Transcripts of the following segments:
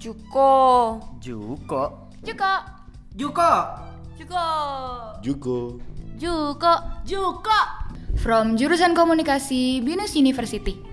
Juko. Juko. Juko. Juko. Juko. Juko. Juko. Juko. From jurusan komunikasi Binus University.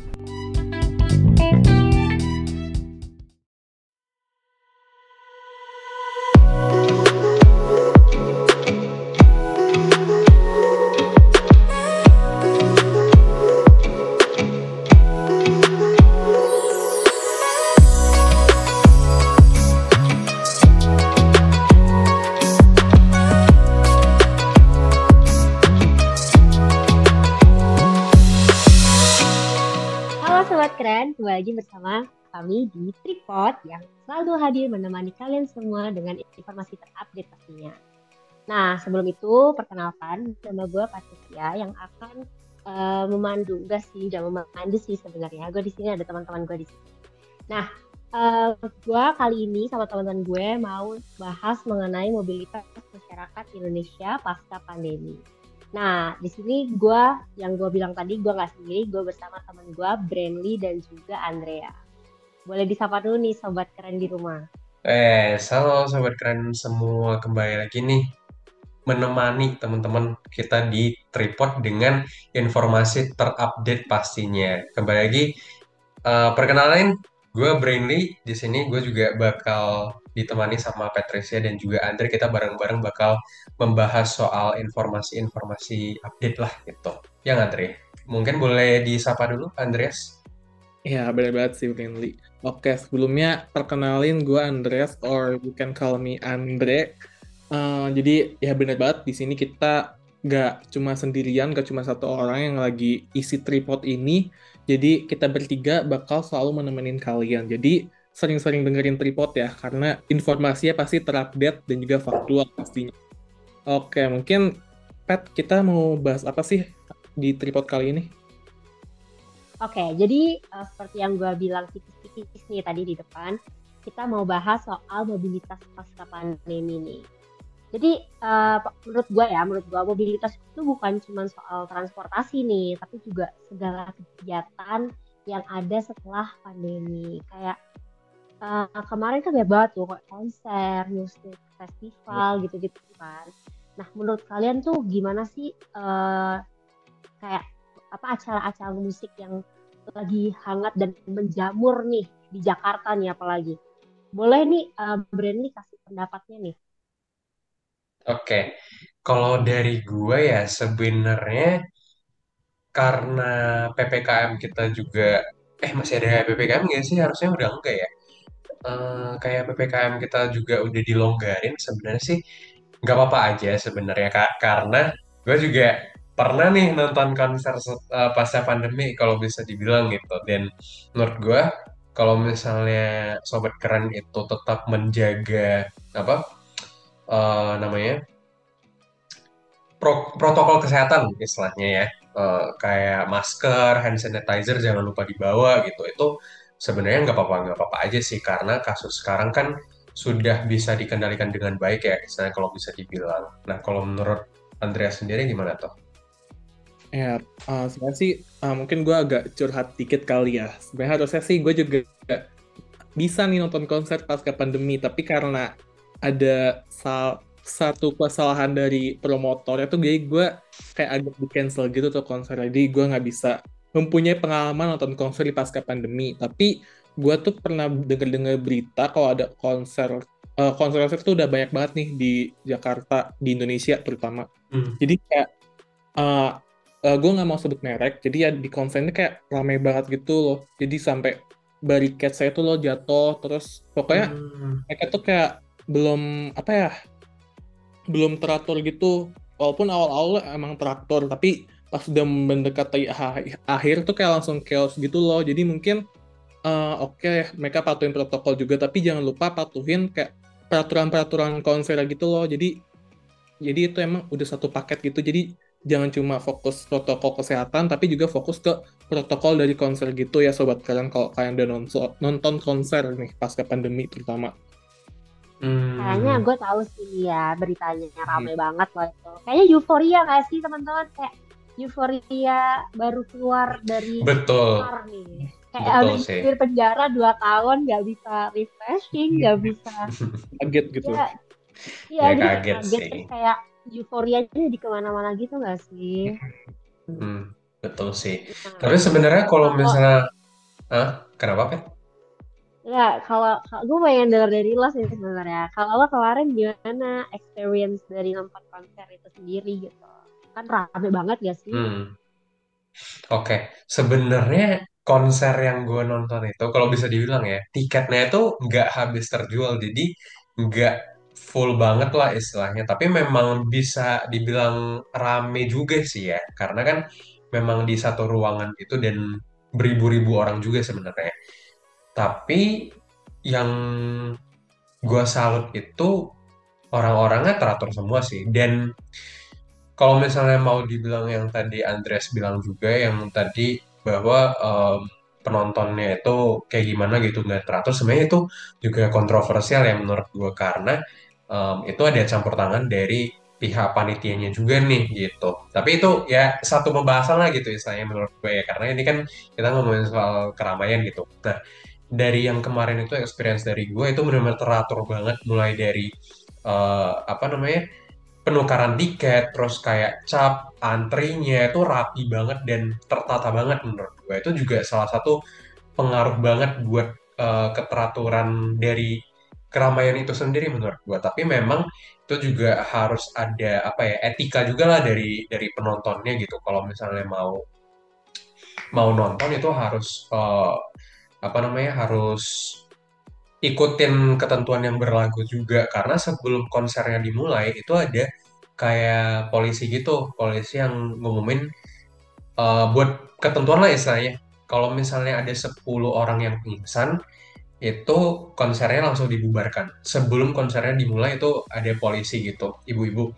Bersama kami di Tripod yang selalu hadir menemani kalian semua dengan informasi terupdate pastinya. Nah, sebelum itu perkenalkan nama gue Patricia yang akan eh, memandu, enggak sih, udah memandu sih sebenarnya. Gue di sini ada teman-teman gue di sini. Nah, eh, gue kali ini sama teman-teman gue mau bahas mengenai mobilitas masyarakat Indonesia pasca pandemi. Nah, di sini gue yang gue bilang tadi gue nggak sendiri, gue bersama teman gue Brandly dan juga Andrea. Boleh disapa dulu nih sobat keren di rumah. Eh, halo sobat keren semua kembali lagi nih menemani teman-teman kita di Tripod dengan informasi terupdate pastinya. Kembali lagi eh, perkenalan gue Brainly di sini gue juga bakal ditemani sama Patricia dan juga Andre kita bareng-bareng bakal membahas soal informasi-informasi update lah gitu. Yang Andre, mungkin boleh disapa dulu Andreas. Ya, benar banget sih, Brinley. Oke, sebelumnya perkenalin gue Andreas, or you can call me Andre. Eh, jadi, ya benar banget, di sini kita nggak cuma sendirian, nggak cuma satu orang yang lagi isi tripod ini. Jadi, kita bertiga bakal selalu menemenin kalian. Jadi, sering-sering dengerin tripod ya, karena informasinya pasti terupdate dan juga faktual pastinya. Oke, mungkin, Pat, kita mau bahas apa sih di tripod kali ini? Oke, jadi eh, seperti yang gue bilang tipis-tipis nih tadi di depan, kita mau bahas soal mobilitas pasca pandemi nih. Jadi eh, menurut gue ya, menurut gue mobilitas itu bukan cuma soal transportasi nih, tapi juga segala kegiatan yang ada setelah pandemi. Kayak eh, kemarin kan banyak banget tuh konser, musik, festival gitu-gitu kan. Nah, menurut kalian tuh gimana sih eh, kayak apa acara-acara musik yang lagi hangat dan menjamur nih di Jakarta nih apalagi. Boleh nih uh, Brandly kasih pendapatnya nih. Oke, kalau dari gue ya sebenarnya karena PPKM kita juga, eh masih ada PPKM nggak sih? Harusnya udah enggak ya. Eh, kayak PPKM kita juga udah dilonggarin sebenarnya sih nggak apa-apa aja sebenarnya Kak. Karena gue juga pernah nih nonton konser se- eh, pasca pandemi kalau bisa dibilang gitu. Dan menurut gue kalau misalnya Sobat Keren itu tetap menjaga apa eh, namanya pro- protokol kesehatan istilahnya ya Eh, kayak masker, hand sanitizer jangan lupa dibawa gitu itu sebenarnya nggak apa-apa nggak apa-apa aja sih karena kasus sekarang kan sudah bisa dikendalikan dengan baik ya istilahnya kalau bisa dibilang. Nah kalau menurut Andrea sendiri gimana tuh? Ya, eh, sebenarnya sih eh, mungkin gue agak curhat dikit kali ya. Sebenarnya harusnya sih gue juga bisa nih nonton konser pasca pandemi, tapi karena ada sal- satu kesalahan dari promotornya tuh jadi gue kayak agak di cancel gitu tuh konser. Jadi gue nggak bisa mempunyai pengalaman nonton konser di pasca pandemi. Tapi gue tuh pernah denger-dengar berita kalau ada konser eh, konser-konser tuh udah banyak banget nih di Jakarta, di Indonesia terutama. Hmm. Jadi kayak eh, gue nggak mau sebut merek, jadi ya di konsernya kayak ramai banget gitu loh. Jadi sampai bariket saya tuh loh jatuh, terus pokoknya Hmm. mereka tuh kayak belum apa ya, belum teratur gitu. Walaupun awal-awal emang teratur, tapi pas udah mendekati akhir tuh kayak langsung chaos gitu loh. Jadi mungkin eh, oke mereka patuhin protokol juga, tapi jangan lupa patuhin kayak peraturan-peraturan konser gitu loh. Jadi jadi itu emang udah satu paket gitu. Jadi jangan cuma fokus protokol kesehatan, tapi juga fokus ke protokol dari konser gitu ya sobat kalian kalau kalian udah nonton, nonton konser nih pasca pandemi terutama. Hmm. Kayaknya gue tahu sih ya beritanya rame banget loh itu. Kayaknya euforia gak sih teman-teman? Kayak euforia baru keluar dari Betul. nih. kayak Betul habis sih. di penjara dua tahun nggak bisa refreshing nggak bisa kaget gitu ya iya Ya, jadi kayak kaget kaget sih. kayak euforianya jadi ke mana-mana gitu nggak sih Hmm, betul sih. Nah, Tapi sebenarnya kalau misalnya, ah, kenapa, Pet? ya kalau kalau- gue pengen denger dari lo sih sebenarnya kalau lo kemarin gimana experience dari nonton konser itu sendiri gitu kan rame banget gak sih Hmm, oke. Sebenarnya konser yang gue nonton itu, kalau bisa dibilang ya, tiketnya itu nggak habis terjual, jadi nggak full banget lah istilahnya. Tapi memang bisa dibilang rame juga sih ya, karena kan memang di satu ruangan itu dan beribu-ribu orang juga sebenarnya. Tapi yang gue salut itu orang-orangnya teratur semua sih. Dan kalau misalnya mau dibilang yang tadi Andreas bilang juga, yang tadi bahwa em, penontonnya itu kayak gimana gitu nggak teratur, sebenarnya itu juga kontroversial ya menurut gue karena em, itu ada campur tangan dari pihak panitianya juga nih gitu. Tapi itu ya satu pembahasan lah gitu istilahnya menurut gue ya karena ini kan kita ngomongin soal keramaian gitu. Nah dari yang kemarin itu experience dari gue itu benar-benar teratur banget mulai dari eh, apa namanya penukaran tiket, terus kayak cap, antrinya itu rapi banget dan tertata banget menurut gue. Itu juga salah satu pengaruh banget buat eh, keteraturan dari keramaian itu sendiri menurut gue. Tapi memang itu juga harus ada apa ya etika juga lah dari dari penontonnya gitu. Kalau misalnya mau mau nonton itu harus eh, apa namanya harus ikutin ketentuan yang berlaku juga. Karena sebelum konsernya dimulai itu ada kayak polisi gitu. Polisi yang ngumumin eh, buat ketentuan lah istilahnya. Kalau misalnya ada 10 orang yang pingsan itu konsernya langsung dibubarkan. Sebelum konsernya dimulai itu ada polisi gitu. Ibu-ibu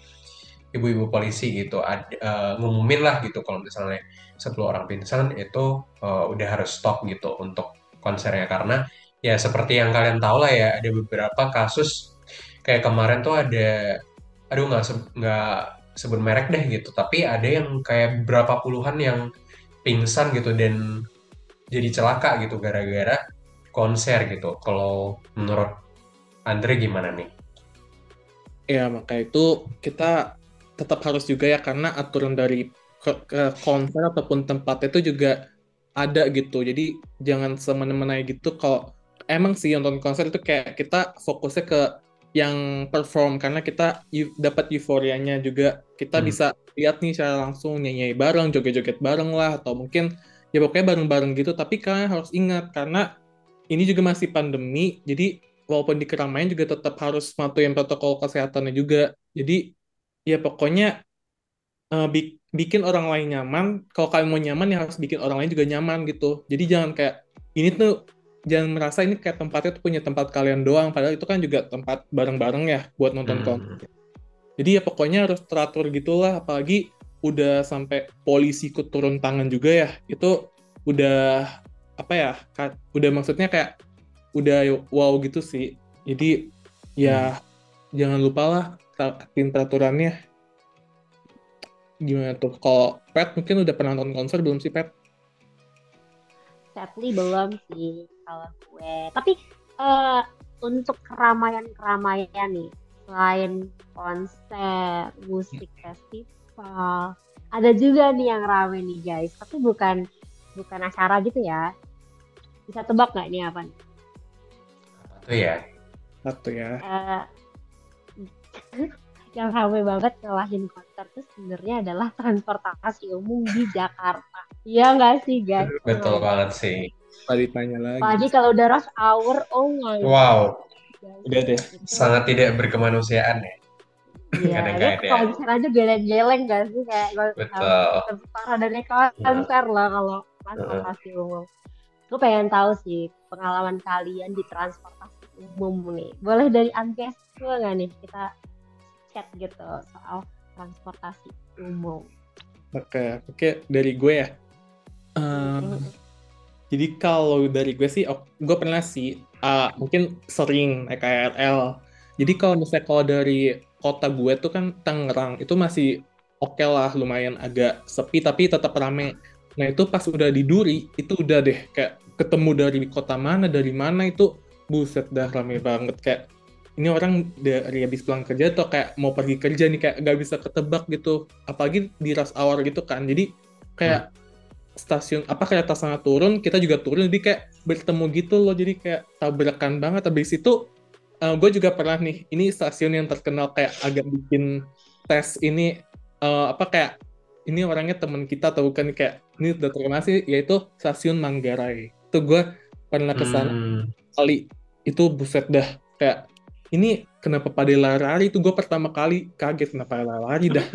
ibu-ibu polisi gitu. Ad, eh, ngumumin lah gitu kalau misalnya 10 orang pingsan itu eh, udah harus stop gitu untuk konsernya. Karena ya seperti yang kalian tahu lah ya ada beberapa kasus kayak kemarin tuh ada aduh nggak nggak sebut merek deh gitu tapi ada yang kayak berapa puluhan yang pingsan gitu dan jadi celaka gitu gara-gara konser gitu kalau menurut Andre gimana nih? Ya, maka itu kita tetap harus juga ya karena aturan dari konser ataupun tempat itu juga ada gitu. Jadi jangan semena-mena gitu kalau emang sih nonton konser itu kayak kita fokusnya ke yang perform karena kita dapat euforianya juga. Kita Hmm. bisa lihat nih secara langsung nyanyi bareng, joget-joget bareng lah atau mungkin ya pokoknya bareng-bareng gitu. Tapi kalian harus ingat karena ini juga masih pandemi, jadi walaupun di keramaian juga tetap harus mematuhi protokol kesehatannya juga. Jadi ya pokoknya eh, bi- bikin orang lain nyaman. Kalau kalian mau nyaman ya harus bikin orang lain juga nyaman gitu. Jadi jangan kayak ini tuh jangan merasa ini kayak tempatnya tuh punya tempat kalian doang. Padahal itu kan juga tempat bareng-bareng ya buat nonton Hmm. konser. Jadi ya pokoknya harus teratur gitulah. Apalagi udah sampai polisi ikut turun tangan juga ya. Itu udah apa ya? Udah maksudnya kayak udah wow gitu sih. Jadi ya jangan lupa lah taati peraturannya. Gimana tuh? Kalau Pet mungkin udah pernah nonton konser belum sih Pet? Sadly belum sih kalau gue. Tapi eh, untuk keramaian-keramaian nih, selain konser, musik festival, ada juga nih yang rame nih guys. Tapi bukan bukan acara gitu ya. Bisa tebak nggak ini apa? nih? Itu ya. Satu ya. Eh, yang rame banget ngalahin konser tuh sebenarnya adalah transportasi umum di Jakarta. Iya nggak sih guys? Betul Oh banget sih. Tadi tanya lagi. Apalagi kalau udah rush hour, oh my Wow, god. Udah deh. Itu- sangat tidak berkemanusiaan ya. Iya, Kadang-kadang. itu konser aja geleng-geleng gak sih kayak gue Betul. dari konser lah kalau transportasi umum. Gue pengen tahu sih pengalaman kalian di transportasi umum nih. Boleh dari Andreas gue nggak nih kita chat gitu soal transportasi umum. Oke, oke dari gue ya. Ehm, jadi kalau dari gue sih, oh, gue pernah sih, ah, mungkin sering naik KRL. Jadi kalau misalnya kalau dari kota gue tuh kan Tangerang, itu masih oke lah, lumayan agak sepi tapi tetap rame. Nah itu pas udah di Duri, itu udah deh kayak ketemu dari kota mana dari mana itu buset dah rame banget kayak ini orang dari habis pulang kerja atau kayak mau pergi kerja nih kayak nggak bisa ketebak gitu. Apalagi di rush hour gitu kan. Jadi kayak stasiun apa kereta sana turun kita juga turun. Jadi kayak bertemu gitu loh. Jadi kayak tabrakan banget. Habis itu uh, gue juga pernah nih ini stasiun yang terkenal kayak agak bikin tes ini uh, apa kayak ini orangnya teman kita atau bukan kayak ini udah terkenal sih yaitu stasiun Manggarai. Itu gue pernah ke sana hmm. kali. Itu buset dah. Kayak ini kenapa pada lari-lari? Itu gue pertama kali kaget kenapa lari-lari dah.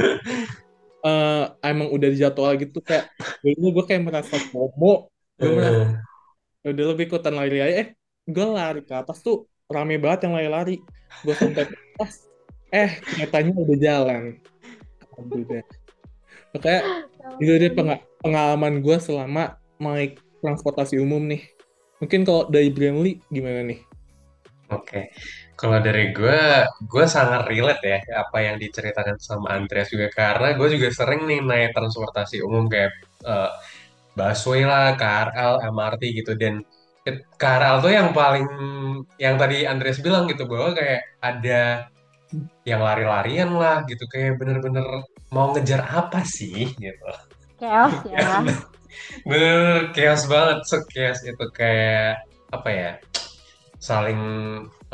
Uh, emang udah dijadwal gitu kayak dulu gue kayak merasa FOMO gue merasa ya udah lebih ikutan lari-lari. Eh gue lari ke atas tuh rame banget yang lari-lari. Gue sampai ke atas. Eh keretanya udah jalan. Alhamdulillah kayak itu dia pengalaman gue selama naik transportasi umum nih. Mungkin kalau dari Brandly gimana nih? Oke, kalau dari gue, gue sangat relate ya apa yang diceritakan sama Andreas juga karena gue juga sering nih naik transportasi umum kayak uh, busway lah, KRL, MRT gitu dan KRL tuh yang paling yang tadi Andreas bilang gitu bahwa kayak ada yang lari-larian lah gitu kayak bener-bener mau ngejar apa sih gitu. Chaos ya. bener chaos banget, so chaos itu kayak apa ya? saling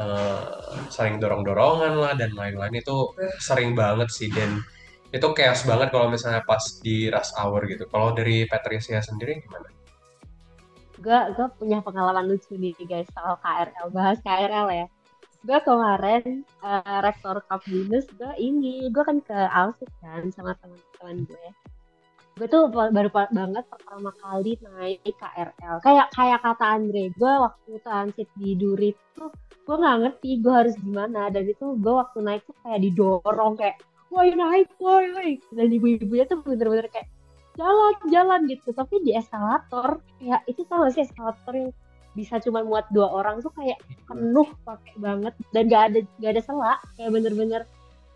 uh, saling dorong-dorongan lah dan lain-lain itu sering banget sih dan itu chaos banget kalau misalnya pas di rush hour gitu. Kalau dari Patricia sendiri gimana? Gue gue punya pengalaman lucu nih guys soal KRL bahas KRL ya. Gue kemarin uh, rektor Cup Binus gue ini gue kan ke Alsut kan sama teman-teman gue gue tuh baru banget pertama kali naik KRL kayak kayak kata Andre gue waktu transit di Duri tuh gue nggak ngerti gue harus gimana. Dan itu gue waktu naik tuh kayak didorong kayak woi naik woi dan ibu-ibunya tuh bener-bener kayak jalan jalan gitu. Tapi di eskalator kayak itu sama sih eskalator yang bisa cuma muat dua orang tuh kayak penuh pakai banget. Dan gak ada gak ada selak kayak bener-bener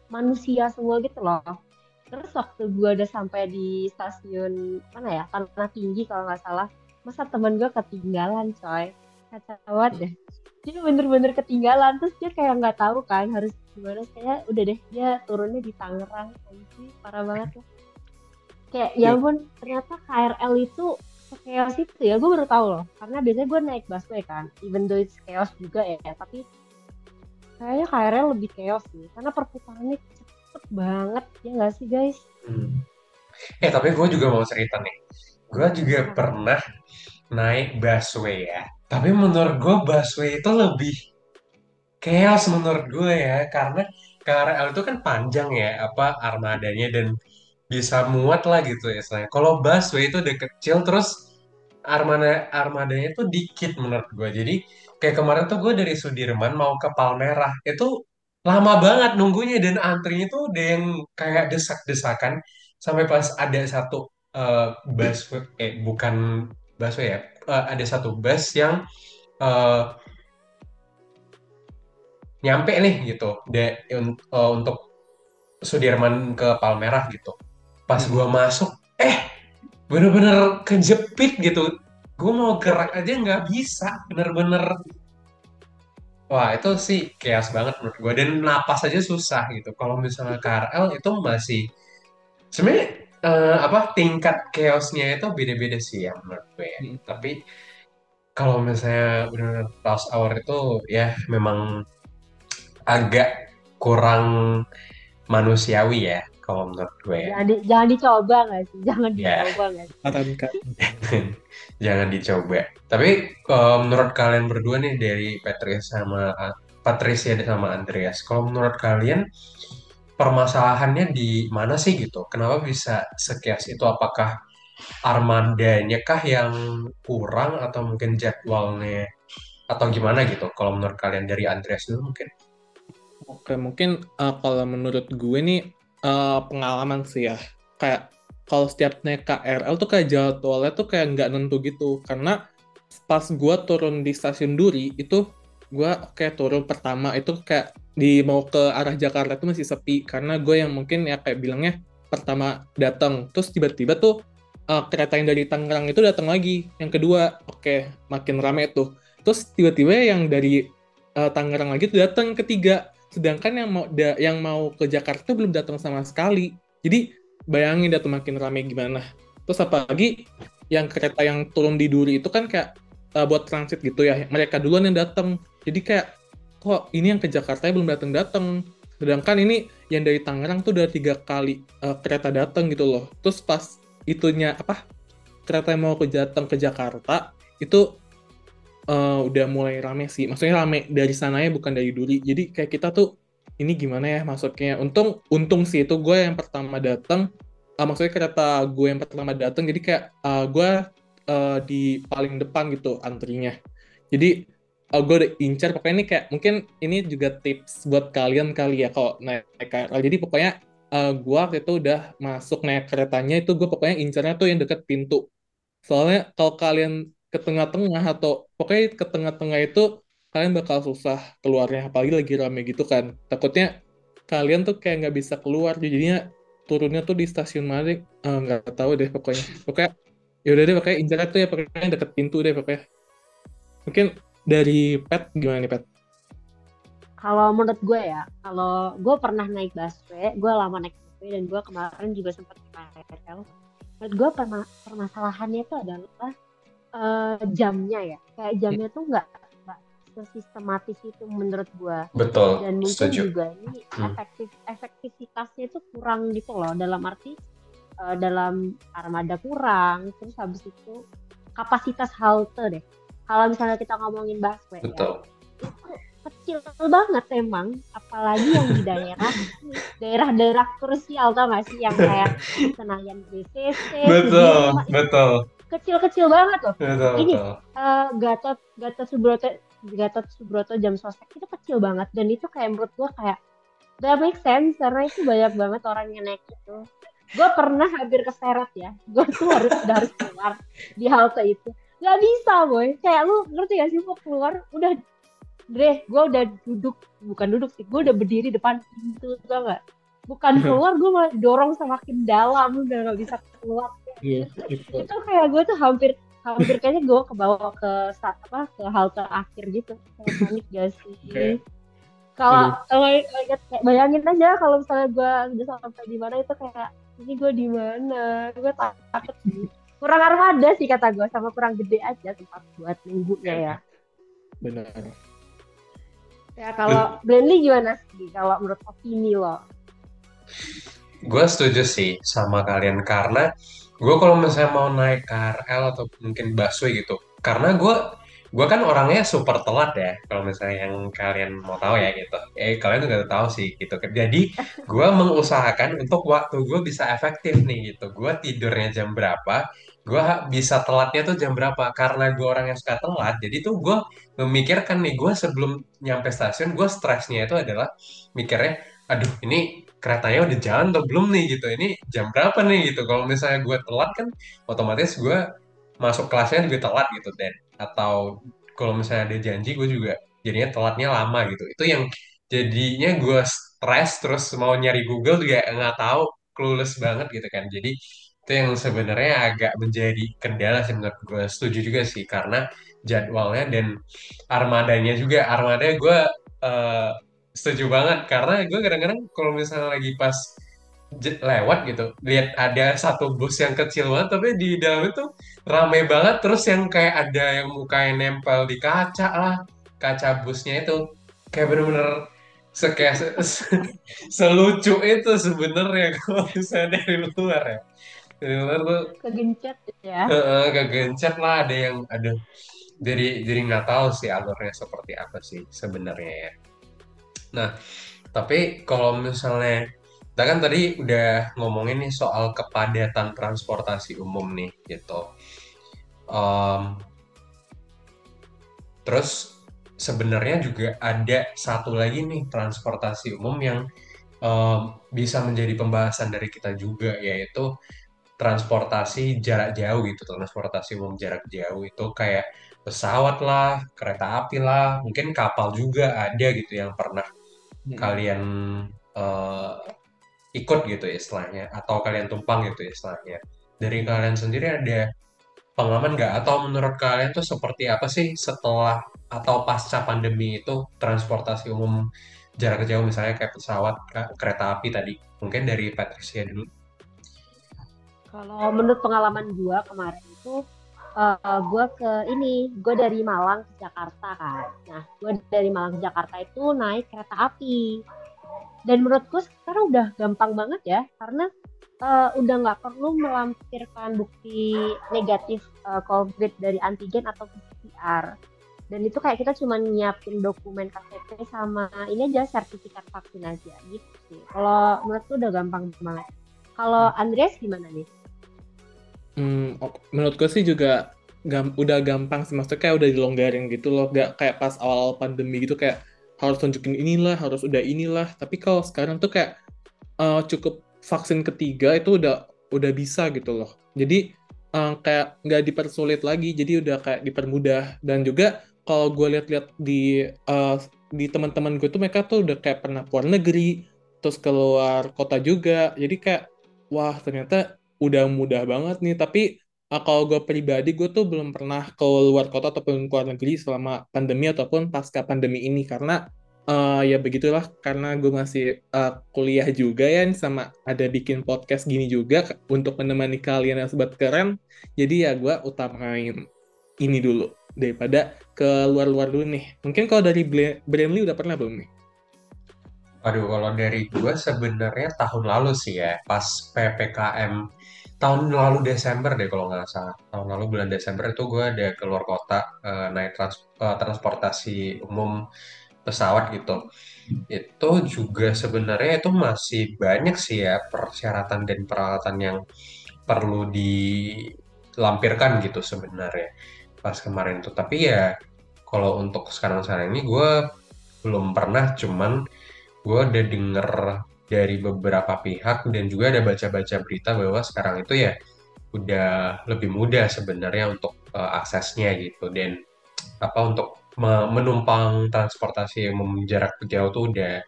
manusia semua gitu loh terus waktu gue udah sampai di stasiun mana ya tanah tinggi kalau nggak salah masa temen gue ketinggalan coy. Kacau deh. Dia bener-bener ketinggalan terus dia kayak nggak tahu kan harus gimana. Kayak udah deh dia turunnya di Tangerang. Sih parah banget lah. Kayak ya iya. ampun ternyata KRL itu chaos itu ya gue baru tahu loh. Karena biasanya gue naik busway kan even though it's chaos juga ya tapi kayaknya KRL lebih chaos sih. Karena perputarannya cepet banget ya nggak sih guys hmm. eh tapi gue juga mau cerita nih gue juga pernah naik busway ya tapi menurut gue busway itu lebih chaos menurut gue ya karena KRL itu kan panjang ya apa armadanya dan bisa muat lah gitu ya saya. Kalau busway itu udah kecil terus armada armadanya tuh dikit menurut gue. Jadi kayak kemarin tuh gue dari Sudirman mau ke Palmerah itu lama banget nunggunya dan antrinya tuh udah yang kayak desak-desakan sampai pas ada satu uh, bus eh bukan bus ya uh, ada satu bus yang uh, nyampe nih gitu de, uh, untuk Sudirman ke Palmerah gitu pas hmm. gua masuk eh bener-bener kejepit gitu gue mau gerak aja nggak bisa bener-bener Wah, itu sih chaos banget menurut gue. Dan napas aja susah gitu. Kalau misalnya KRL itu masih sebenarnya uh, apa tingkat chaosnya itu beda-beda sih ya menurut gue. Ya. Hmm. Tapi kalau misalnya benar rush hour itu ya memang agak kurang manusiawi ya kalau menurut gue ya. Jangan, di, jangan dicoba nggak sih? Jangan ya. dicoba nggak sih? jangan dicoba. Tapi uh, menurut kalian berdua nih dari Patricia sama Patricia sama Andreas, kalau menurut kalian permasalahannya di mana sih gitu? Kenapa bisa sekias itu? Apakah armadanya kah yang kurang atau mungkin jadwalnya atau gimana gitu? Kalau menurut kalian dari Andreas dulu mungkin? Oke, mungkin uh, kalau menurut gue nih uh, pengalaman sih ya. Kayak kalau setiap naik KRL tuh kayak jadwalnya tuh kayak nggak nentu gitu. Karena pas gue turun di stasiun Duri itu gue kayak turun pertama itu kayak di mau ke arah Jakarta itu masih sepi. Karena gue yang mungkin ya kayak bilangnya pertama datang terus tiba-tiba tuh uh, kereta yang dari Tangerang itu datang lagi yang kedua. Oke makin rame tuh. Terus tiba-tiba yang dari uh, Tangerang lagi tuh datang ketiga sedangkan yang mau da, yang mau ke Jakarta belum datang sama sekali. Jadi bayangin tuh makin rame gimana. Terus apalagi yang kereta yang turun di Duri itu kan kayak uh, buat transit gitu ya. Mereka duluan yang datang. Jadi kayak kok ini yang ke Jakarta belum datang datang. Sedangkan ini yang dari Tangerang tuh udah tiga kali uh, kereta datang gitu loh. Terus pas itunya apa kereta yang mau ke datang ke Jakarta itu uh, udah mulai rame sih. Maksudnya rame dari sananya bukan dari Duri. Jadi kayak kita tuh ini gimana ya masuknya untung untung sih itu gue yang pertama datang uh, maksudnya kereta gue yang pertama datang jadi kayak uh, gue uh, di paling depan gitu antrinya. Jadi oh, gue udah incar pokoknya ini kayak mungkin ini juga tips buat kalian kali ya kalau naik KRL jadi pokoknya uh, gue waktu itu udah masuk naik keretanya itu gue pokoknya incarnya tuh yang deket pintu. Soalnya kalau kalian ke tengah-tengah atau pokoknya ke tengah-tengah itu kalian bakal susah keluarnya apalagi lagi rame gitu kan takutnya kalian tuh kayak nggak bisa keluar jadinya turunnya tuh di stasiun mana eh, nggak uh, tahu deh pokoknya pokoknya ya udah deh pokoknya incarnya tuh ya pokoknya deket pintu deh pokoknya mungkin dari Pet gimana nih Pet? Kalau menurut gue ya, kalau gue pernah naik busway, gue lama naik busway dan gue kemarin juga sempat KRL. Menurut gue permasalahannya itu adalah uh, jamnya ya, kayak jamnya tuh nggak sistematis itu menurut gue. Betul. Dan mungkin setuju. juga ini hmm. efektif efektivitasnya itu kurang gitu loh dalam arti uh, dalam armada kurang, terus habis itu kapasitas halte deh kalau misalnya kita ngomongin busway ya, Betul. ya kecil banget emang apalagi yang di daerah daerah-daerah krusial tau gak sih yang kayak Senayan BCC betul betul kecil-kecil banget loh. Betul, ini betul. Uh, Gatot Gatot Subroto Gatot Subroto jam sosek itu kecil banget dan itu kayak menurut gue kayak gak make sense karena itu banyak banget orang yang naik itu. Gue pernah hampir keseret ya. Gue tuh harus harus keluar di halte itu. Nggak bisa boy. Kayak lu ngerti gak sih mau keluar udah deh gue udah duduk. Bukan duduk sih gue udah berdiri depan pintu tau gak bukan keluar gue malah dorong semakin dalam udah gak bisa keluar. Iya, itu. itu kayak gue tuh hampir hampir kayaknya gue kebawa ke apa ke halte akhir gitu. Panik gak sih? Kalau kalau bayangin aja kalau misalnya gue udah sampai di mana itu kayak ini gue di mana? Gue takut sih. Kurang armada sih kata gue sama kurang gede aja tempat buat minggunya ya. Benar. Ya kalau Blenly gimana sih? Kalau menurut opini lo gue setuju sih sama kalian karena gue kalau misalnya mau naik KRL atau mungkin busway gitu karena gue gue kan orangnya super telat ya kalau misalnya yang kalian mau tahu ya gitu. Eh kalian juga tahu sih gitu. Jadi gue mengusahakan untuk waktu gue bisa efektif nih gitu. Gue tidurnya jam berapa gue bisa telatnya tuh jam berapa karena gue orang yang suka telat jadi tuh gue memikirkan nih gue sebelum nyampe stasiun gue stresnya itu adalah mikirnya aduh ini keretanya udah jalan atau belum nih? Gitu. Ini jam berapa nih? Gitu. Kalau misalnya gue telat kan otomatis gue masuk kelasnya juga telat gitu dan. Atau kalau misalnya ada janji gue juga jadinya telatnya lama gitu. Itu yang jadinya gue stres terus mau nyari Google juga nggak tahu clueless banget gitu kan. Jadi itu yang sebenarnya agak menjadi kendala sih menurut gue setuju juga sih karena jadwalnya dan armadanya juga. Armada gue uh, setuju banget karena gue kadang-kadang kalau misalnya lagi pas lewat gitu lihat ada satu bus yang kecil banget tapi di dalam itu rame banget terus yang kayak ada yang mukanya nempel di kaca lah kaca busnya itu. Kayak bener-bener kayak se se selucu itu sebenarnya kalau misalnya dari luar ya. Dari luar tuh kegencet ya. Uh, kegencet lah ada yang ada jadi jadi nggak tahu sih alurnya seperti apa sih sebenarnya ya nah tapi kalau misalnya kita kan tadi udah ngomongin nih soal kepadatan transportasi umum nih gitu. Um, terus sebenarnya juga ada satu lagi nih transportasi umum yang um, bisa menjadi pembahasan dari kita juga yaitu transportasi jarak jauh gitu transportasi umum jarak jauh itu kayak pesawat lah kereta api lah mungkin kapal juga ada gitu yang pernah hmm. kalian uh, ikut gitu ya istilahnya atau kalian tumpang gitu ya istilahnya. dari kalian sendiri ada pengalaman nggak? Atau menurut kalian tuh seperti apa sih setelah atau pasca pandemi itu transportasi umum jarak jauh misalnya kayak pesawat, kereta api tadi? Mungkin dari Patricia dulu. Kalau menurut pengalaman gue kemarin itu, uh, gue ke ini, gue dari Malang ke Jakarta kan. Nah, gue dari Malang ke Jakarta itu naik kereta api. Dan menurut gue sekarang udah gampang banget ya, karena uh, udah nggak perlu melampirkan bukti negatif uh, COVID dari antigen atau PCR. Dan itu kayak kita cuma nyiapin dokumen KTP sama ini aja sertifikat vaksin aja gitu sih. Kalau menurut gue udah gampang banget. Kalau Andreas gimana nih? Hmm, menurut gue sih juga gam- udah gampang sih, maksudnya kayak udah dilonggarin gitu loh, gak kayak pas awal pandemi gitu kayak harus tunjukin inilah, harus udah inilah. Tapi kalau sekarang tuh kayak uh, cukup vaksin ketiga itu udah udah bisa gitu loh. Jadi uh, kayak nggak dipersulit lagi, jadi udah kayak dipermudah. Dan juga kalau gue lihat-lihat di uh, di teman-teman gue tuh mereka tuh udah kayak pernah keluar negeri, terus keluar kota juga. Jadi kayak wah ternyata udah mudah banget nih. Tapi uh, kalau gue pribadi gue tuh belum pernah ke luar kota ataupun ke luar negeri selama pandemi ataupun pasca pandemi ini. Karena uh, ya begitulah karena gue masih uh, kuliah juga ya sama ada bikin podcast gini juga untuk menemani kalian yang sobat keren. Jadi ya gue utamain ini dulu daripada ke luar-luar dulu nih. Mungkin kalau dari Brandly udah pernah belum nih Waduh, kalau dari gue sebenarnya tahun lalu sih ya, pas PPKM tahun lalu Desember deh kalau nggak salah. Tahun lalu bulan Desember itu gue ada keluar kota uh, naik trans uh, transportasi umum pesawat gitu. Itu juga sebenarnya itu masih banyak sih ya persyaratan dan peralatan yang perlu dilampirkan gitu sebenarnya pas kemarin itu. Tapi ya kalau untuk sekarang-sekarang ini gue belum pernah, cuman gue udah denger dari beberapa pihak dan juga ada baca-baca berita bahwa sekarang itu ya udah lebih mudah sebenarnya untuk uh, aksesnya gitu dan apa untuk menumpang transportasi umum jarak jauh tuh udah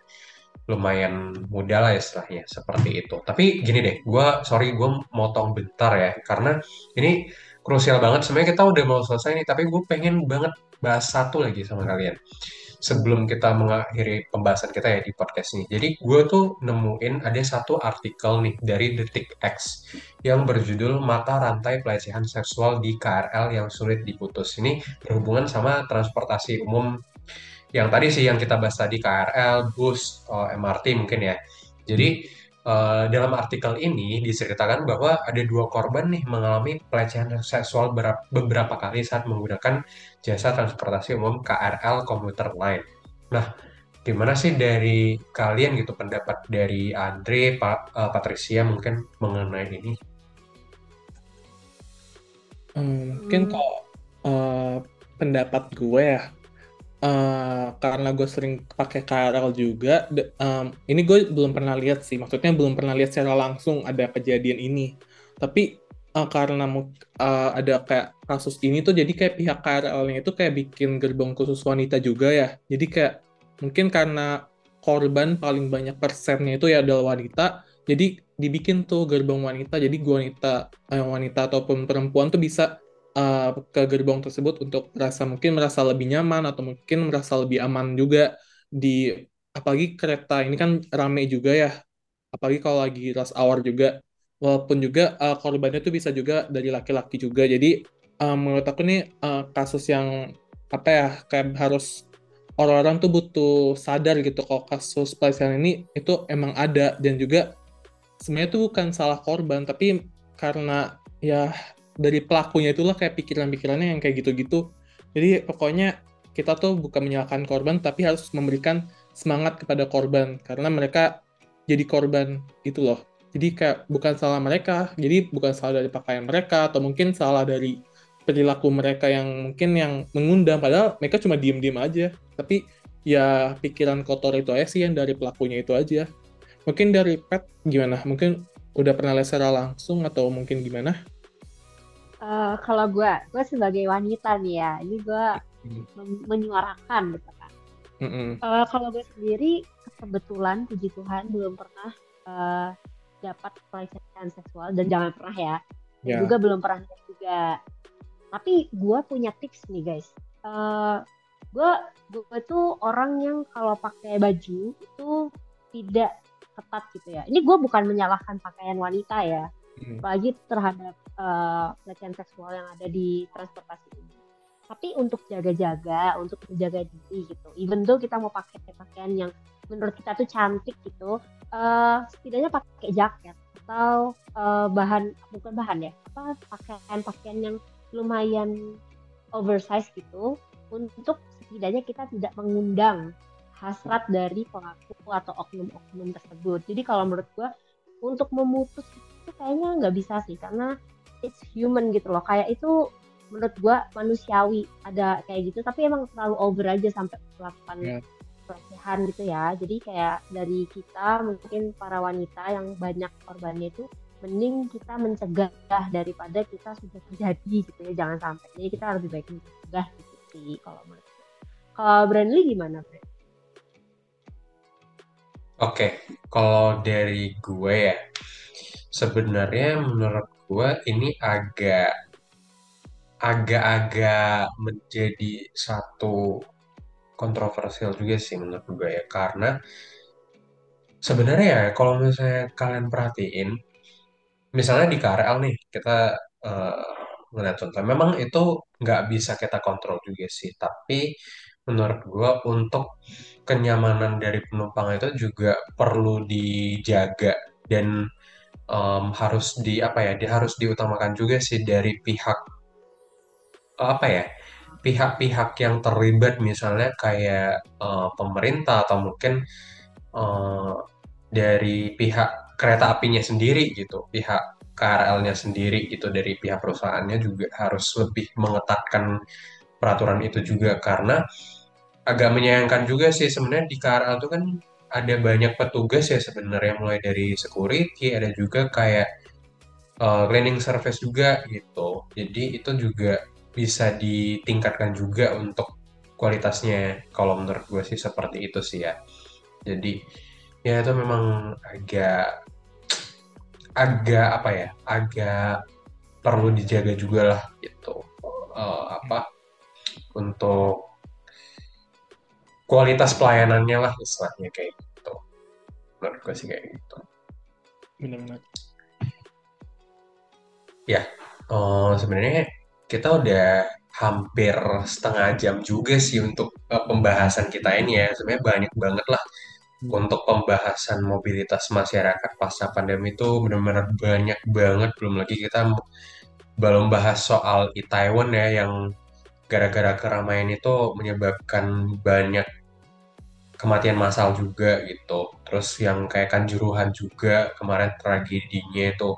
lumayan mudah lah istilahnya seperti itu. Tapi gini deh, gue sorry gue motong bentar ya karena ini krusial banget. Sebenarnya kita udah mau selesai nih, tapi gue pengen banget bahas satu lagi sama kalian sebelum kita mengakhiri pembahasan kita ya di podcast ini. Jadi gue tuh nemuin ada satu artikel nih dari Detik X yang berjudul Mata Rantai Pelecehan Seksual di KRL yang Sulit Diputus. Ini berhubungan sama transportasi umum yang tadi sih yang kita bahas tadi KRL, bus, eh, MRT mungkin ya. Jadi Uh, dalam artikel ini diceritakan bahwa ada dua korban nih mengalami pelecehan seksual beberapa kali saat menggunakan jasa transportasi umum KRL komuter lain. Nah, gimana sih dari kalian gitu pendapat dari Andre, Pak uh, Patricia mungkin mengenai ini? Hmm, mungkin kalau uh, pendapat gue ya, uh, karena gue sering pakai KRL juga, um, ini gue belum pernah lihat sih, maksudnya belum pernah lihat secara langsung ada kejadian ini. Tapi uh, karena uh, ada kayak kasus ini tuh, jadi kayak pihak KRL-nya itu kayak bikin gerbong khusus wanita juga ya. Jadi kayak mungkin karena korban paling banyak persennya itu ya adalah wanita, jadi dibikin tuh gerbong wanita. Jadi wanita, eh, wanita ataupun perempuan tuh bisa uh, ke gerbong tersebut untuk merasa mungkin merasa lebih nyaman atau mungkin merasa lebih aman juga di apalagi kereta ini kan rame juga ya apalagi kalau lagi rush hour juga walaupun juga uh, korbannya itu bisa juga dari laki-laki juga jadi uh, menurut aku nih uh, kasus yang apa ya kayak harus orang-orang tuh butuh sadar gitu kalau kasus pelecehan ini itu emang ada dan juga sebenarnya itu bukan salah korban tapi karena ya dari pelakunya itulah kayak pikiran-pikirannya yang kayak gitu-gitu. Jadi pokoknya kita tuh bukan menyalahkan korban, tapi harus memberikan semangat kepada korban karena mereka jadi korban itu loh. Jadi kayak bukan salah mereka, jadi bukan salah dari pakaian mereka atau mungkin salah dari perilaku mereka yang mungkin yang mengundang padahal mereka cuma diem-diem aja. Tapi ya pikiran kotor itu aja sih yang dari pelakunya itu aja. Mungkin dari pet gimana? Mungkin udah pernah secara langsung atau mungkin gimana? Uh, kalau gue, gue sebagai wanita nih ya, ini gue hmm. menyuarakan gitu kan. Mm -hmm. uh, kalau gue sendiri kebetulan puji Tuhan belum pernah uh, dapat pelecehan seksual dan jangan pernah ya. dan Ya. juga belum pernah juga. Tapi gue punya tips nih guys. Eh gue gue tuh orang yang kalau pakai baju itu tidak ketat gitu ya. Ini gue bukan menyalahkan pakaian wanita ya, Hmm. apalagi terhadap eh, pelecehan seksual yang ada di transportasi ini. Tapi untuk jaga-jaga, untuk menjaga diri gitu. Even though kita mau pakai pakaian yang menurut kita tuh cantik gitu, eh setidaknya pakai jaket atau eh, bahan bukan bahan ya, apa pakaian-pakaian yang lumayan oversize gitu untuk setidaknya kita tidak mengundang hasrat dari pelaku atau oknum-oknum tersebut. Jadi kalau menurut gua untuk memutus itu kayaknya nggak bisa sih karena it's human gitu loh. Kayak itu menurut gua manusiawi ada kayak gitu tapi emang terlalu over aja sampai melakukan Ya. pelecehan gitu ya. Jadi kayak dari kita mungkin para wanita yang banyak korbannya itu mending kita mencegah daripada kita sudah terjadi gitu ya jangan sampai jadi kita lebih baik mencegah gitu sih kalau menurut gue. kalau Brandly gimana Brand? Oke, kalau dari gue ya, sebenarnya menurut gue ini agak agak-agak menjadi satu kontroversial juga sih menurut gue ya, karena sebenarnya ya kalau misalnya kalian perhatiin, misalnya di KRL nih kita eh, ngeliat contoh, memang itu nggak bisa kita kontrol juga sih, tapi menurut gue untuk kenyamanan dari penumpang itu juga perlu dijaga dan em, harus di apa ya, dia harus diutamakan juga sih dari pihak apa ya, pihak-pihak yang terlibat misalnya kayak eh, pemerintah atau mungkin eh, dari pihak kereta apinya sendiri gitu, pihak KRL-nya sendiri gitu dari pihak perusahaannya juga harus lebih mengetatkan peraturan itu juga. Karena agak menyayangkan juga sih sebenarnya di KRL itu kan ada banyak petugas ya sebenarnya mulai dari security ada juga kayak uh, cleaning service juga gitu. Jadi itu juga bisa ditingkatkan juga untuk kualitasnya kalau menurut gue sih seperti itu sih ya. Jadi ya itu memang agak agak apa ya agak perlu dijaga juga lah gitu. Uh, apa untuk kualitas pelayanannya lah istilahnya kayak gitu. Menurut gue sih kayak gitu. Benar-benar. Oh, sebenarnya kita udah hampir setengah jam juga sih untuk eh, pembahasan kita ini ya. Sebenarnya banyak banget lah untuk pembahasan mobilitas masyarakat pasca pandemi itu benar-benar banyak banget. Belum lagi kita belum bahas soal Itaewon ya yang gara-gara keramaian itu menyebabkan banyak kematian massal juga gitu. Terus yang kayak Kanjuruhan juga kemarin tragedinya itu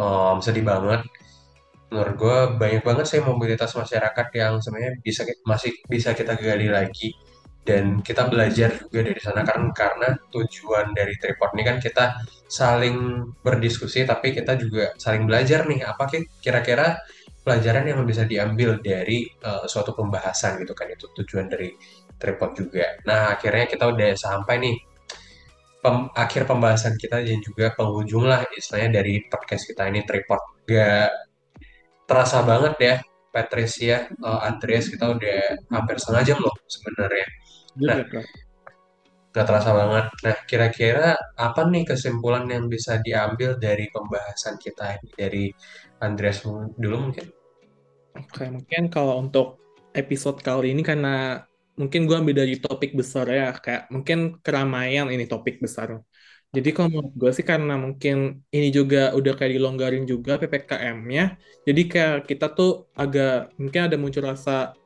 em, sedih banget menurut gue banyak banget sih mobilitas masyarakat yang sebenarnya bisa masih bisa kita gali lagi dan kita belajar juga dari sana kan karena tujuan dari tripod ini kan kita saling berdiskusi tapi kita juga saling belajar nih apa ki- kira-kira pelajaran yang bisa diambil dari eh, suatu pembahasan gitu kan itu tujuan dari tripod juga. Nah akhirnya kita udah sampai nih pem- akhir pembahasan kita dan juga penghujung lah istilahnya dari podcast kita ini tripod. Gak terasa banget ya Patricia, eh, Andreas kita udah hampir setengah jam loh sebenarnya. Nah, Juga, Kak. nggak terasa banget. Nah, kira-kira apa nih kesimpulan yang bisa diambil dari pembahasan kita ini dari Andreas dulu mungkin? Oke, mungkin kalau untuk episode kali ini karena mungkin gue ambil dari topik besar ya, kayak mungkin keramaian ini topik besar. Jadi kalau menurut gue sih karena mungkin ini juga udah kayak dilonggarin juga PPKM-nya, jadi kayak kita tuh agak mungkin ada muncul rasa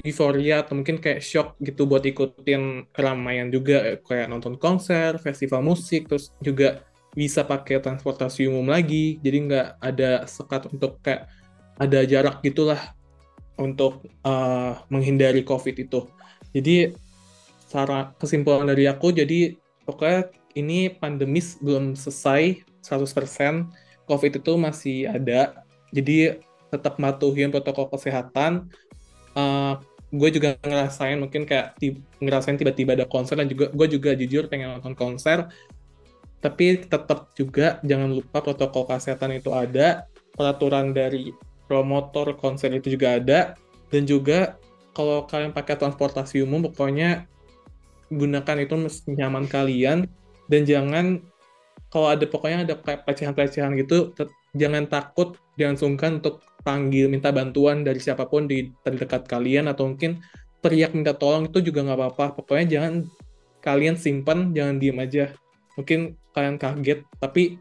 euforia atau mungkin kayak shock gitu buat ikutin keramaian juga kayak nonton konser, festival musik, terus juga bisa pakai transportasi umum lagi, jadi nggak ada sekat untuk kayak ada jarak gitulah untuk uh, menghindari COVID itu. Jadi cara kesimpulan dari aku jadi pokoknya ini pandemis belum selesai 100%, COVID itu masih ada. Jadi tetap matuhin protokol kesehatan. Uh, gue juga ngerasain mungkin kayak ti- ngerasain tiba-tiba ada konser dan juga gue juga jujur pengen nonton konser. Tapi tetap juga jangan lupa protokol kesehatan itu ada peraturan dari promotor konser itu juga ada dan juga kalau kalian pakai transportasi umum pokoknya gunakan itu nyaman kalian dan jangan kalau ada pokoknya ada kayak pelecehan-pelecehan gitu jangan takut jangan sungkan untuk panggil minta bantuan dari siapa pun di terdekat kalian atau mungkin teriak minta tolong itu juga nggak apa-apa. Pokoknya jangan kalian simpan jangan diem aja. Mungkin kalian kaget tapi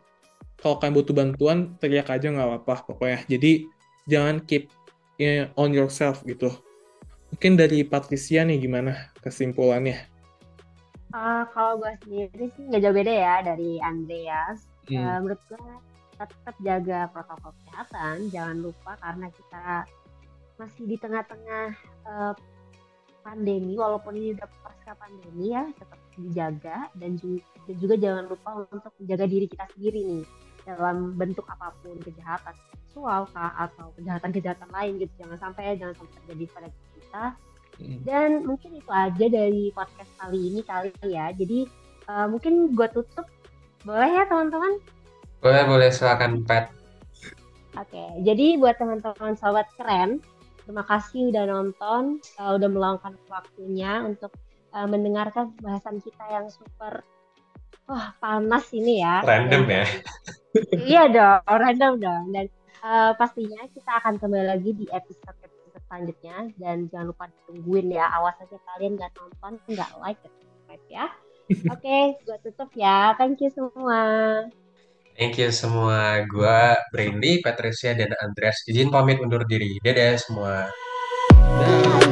kalau kalian butuh bantuan teriak aja nggak apa-apa pokoknya. Jadi jangan keep on yourself gitu. Mungkin dari Patricia nih gimana kesimpulannya uh, kalau gue sendiri sih nggak jauh beda ya dari Andreas hmm. uh, menurut gue tetap jaga protokol kesehatan jangan lupa karena kita masih di tengah-tengah uh, pandemi walaupun ini udah pasca pandemi ya tetap dijaga dan juga, dan juga jangan lupa untuk menjaga diri kita sendiri nih dalam bentuk apa pun kejahatan seksual kah atau kejahatan-kejahatan lain gitu jangan sampai jangan sampai terjadi pada kita. Dan mungkin itu aja dari podcast kali ini kali ya. Jadi uh, mungkin gue tutup. Boleh ya teman-teman? Boleh boleh. Silakan Pat. Oke. Okay, jadi buat teman-teman sobat keren terima kasih udah nonton uh, udah meluangkan waktunya untuk uh, mendengarkan bahasan kita yang super wah panas ini ya. Random ya. iya dong, random dong. Dan uh, pastinya kita akan kembali lagi di episode episode selanjutnya dan jangan lupa ditungguin ya. Awas aja kalian nggak nonton, nggak like, subscribe ya. Oke, okay, gue tutup ya. Thank you semua. Thank you semua. Gue Brandy, Patricia, dan Andreas. Izin pamit undur diri. Dadah semua. Dadah.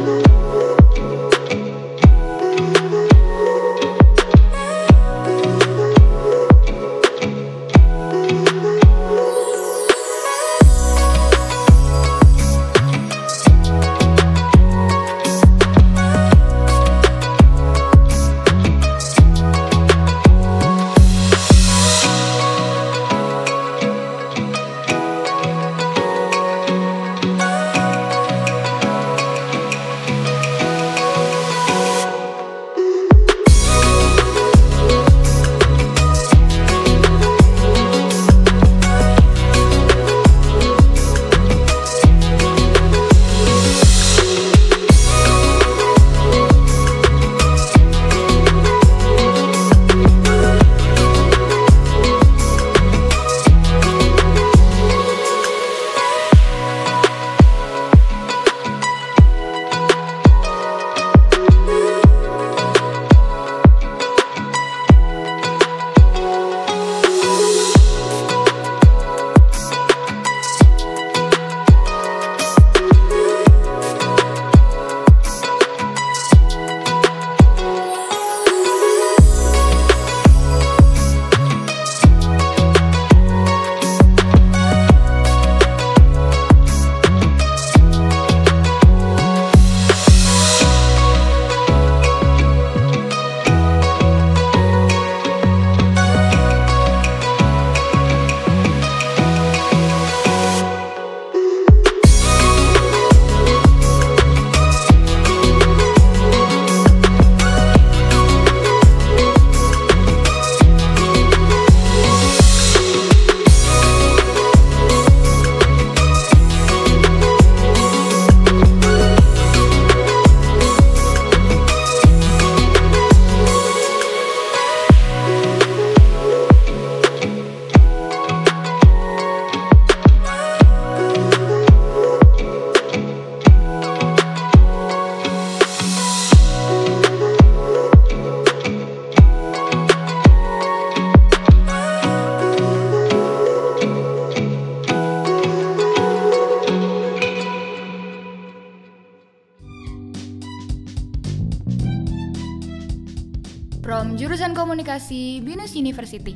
University.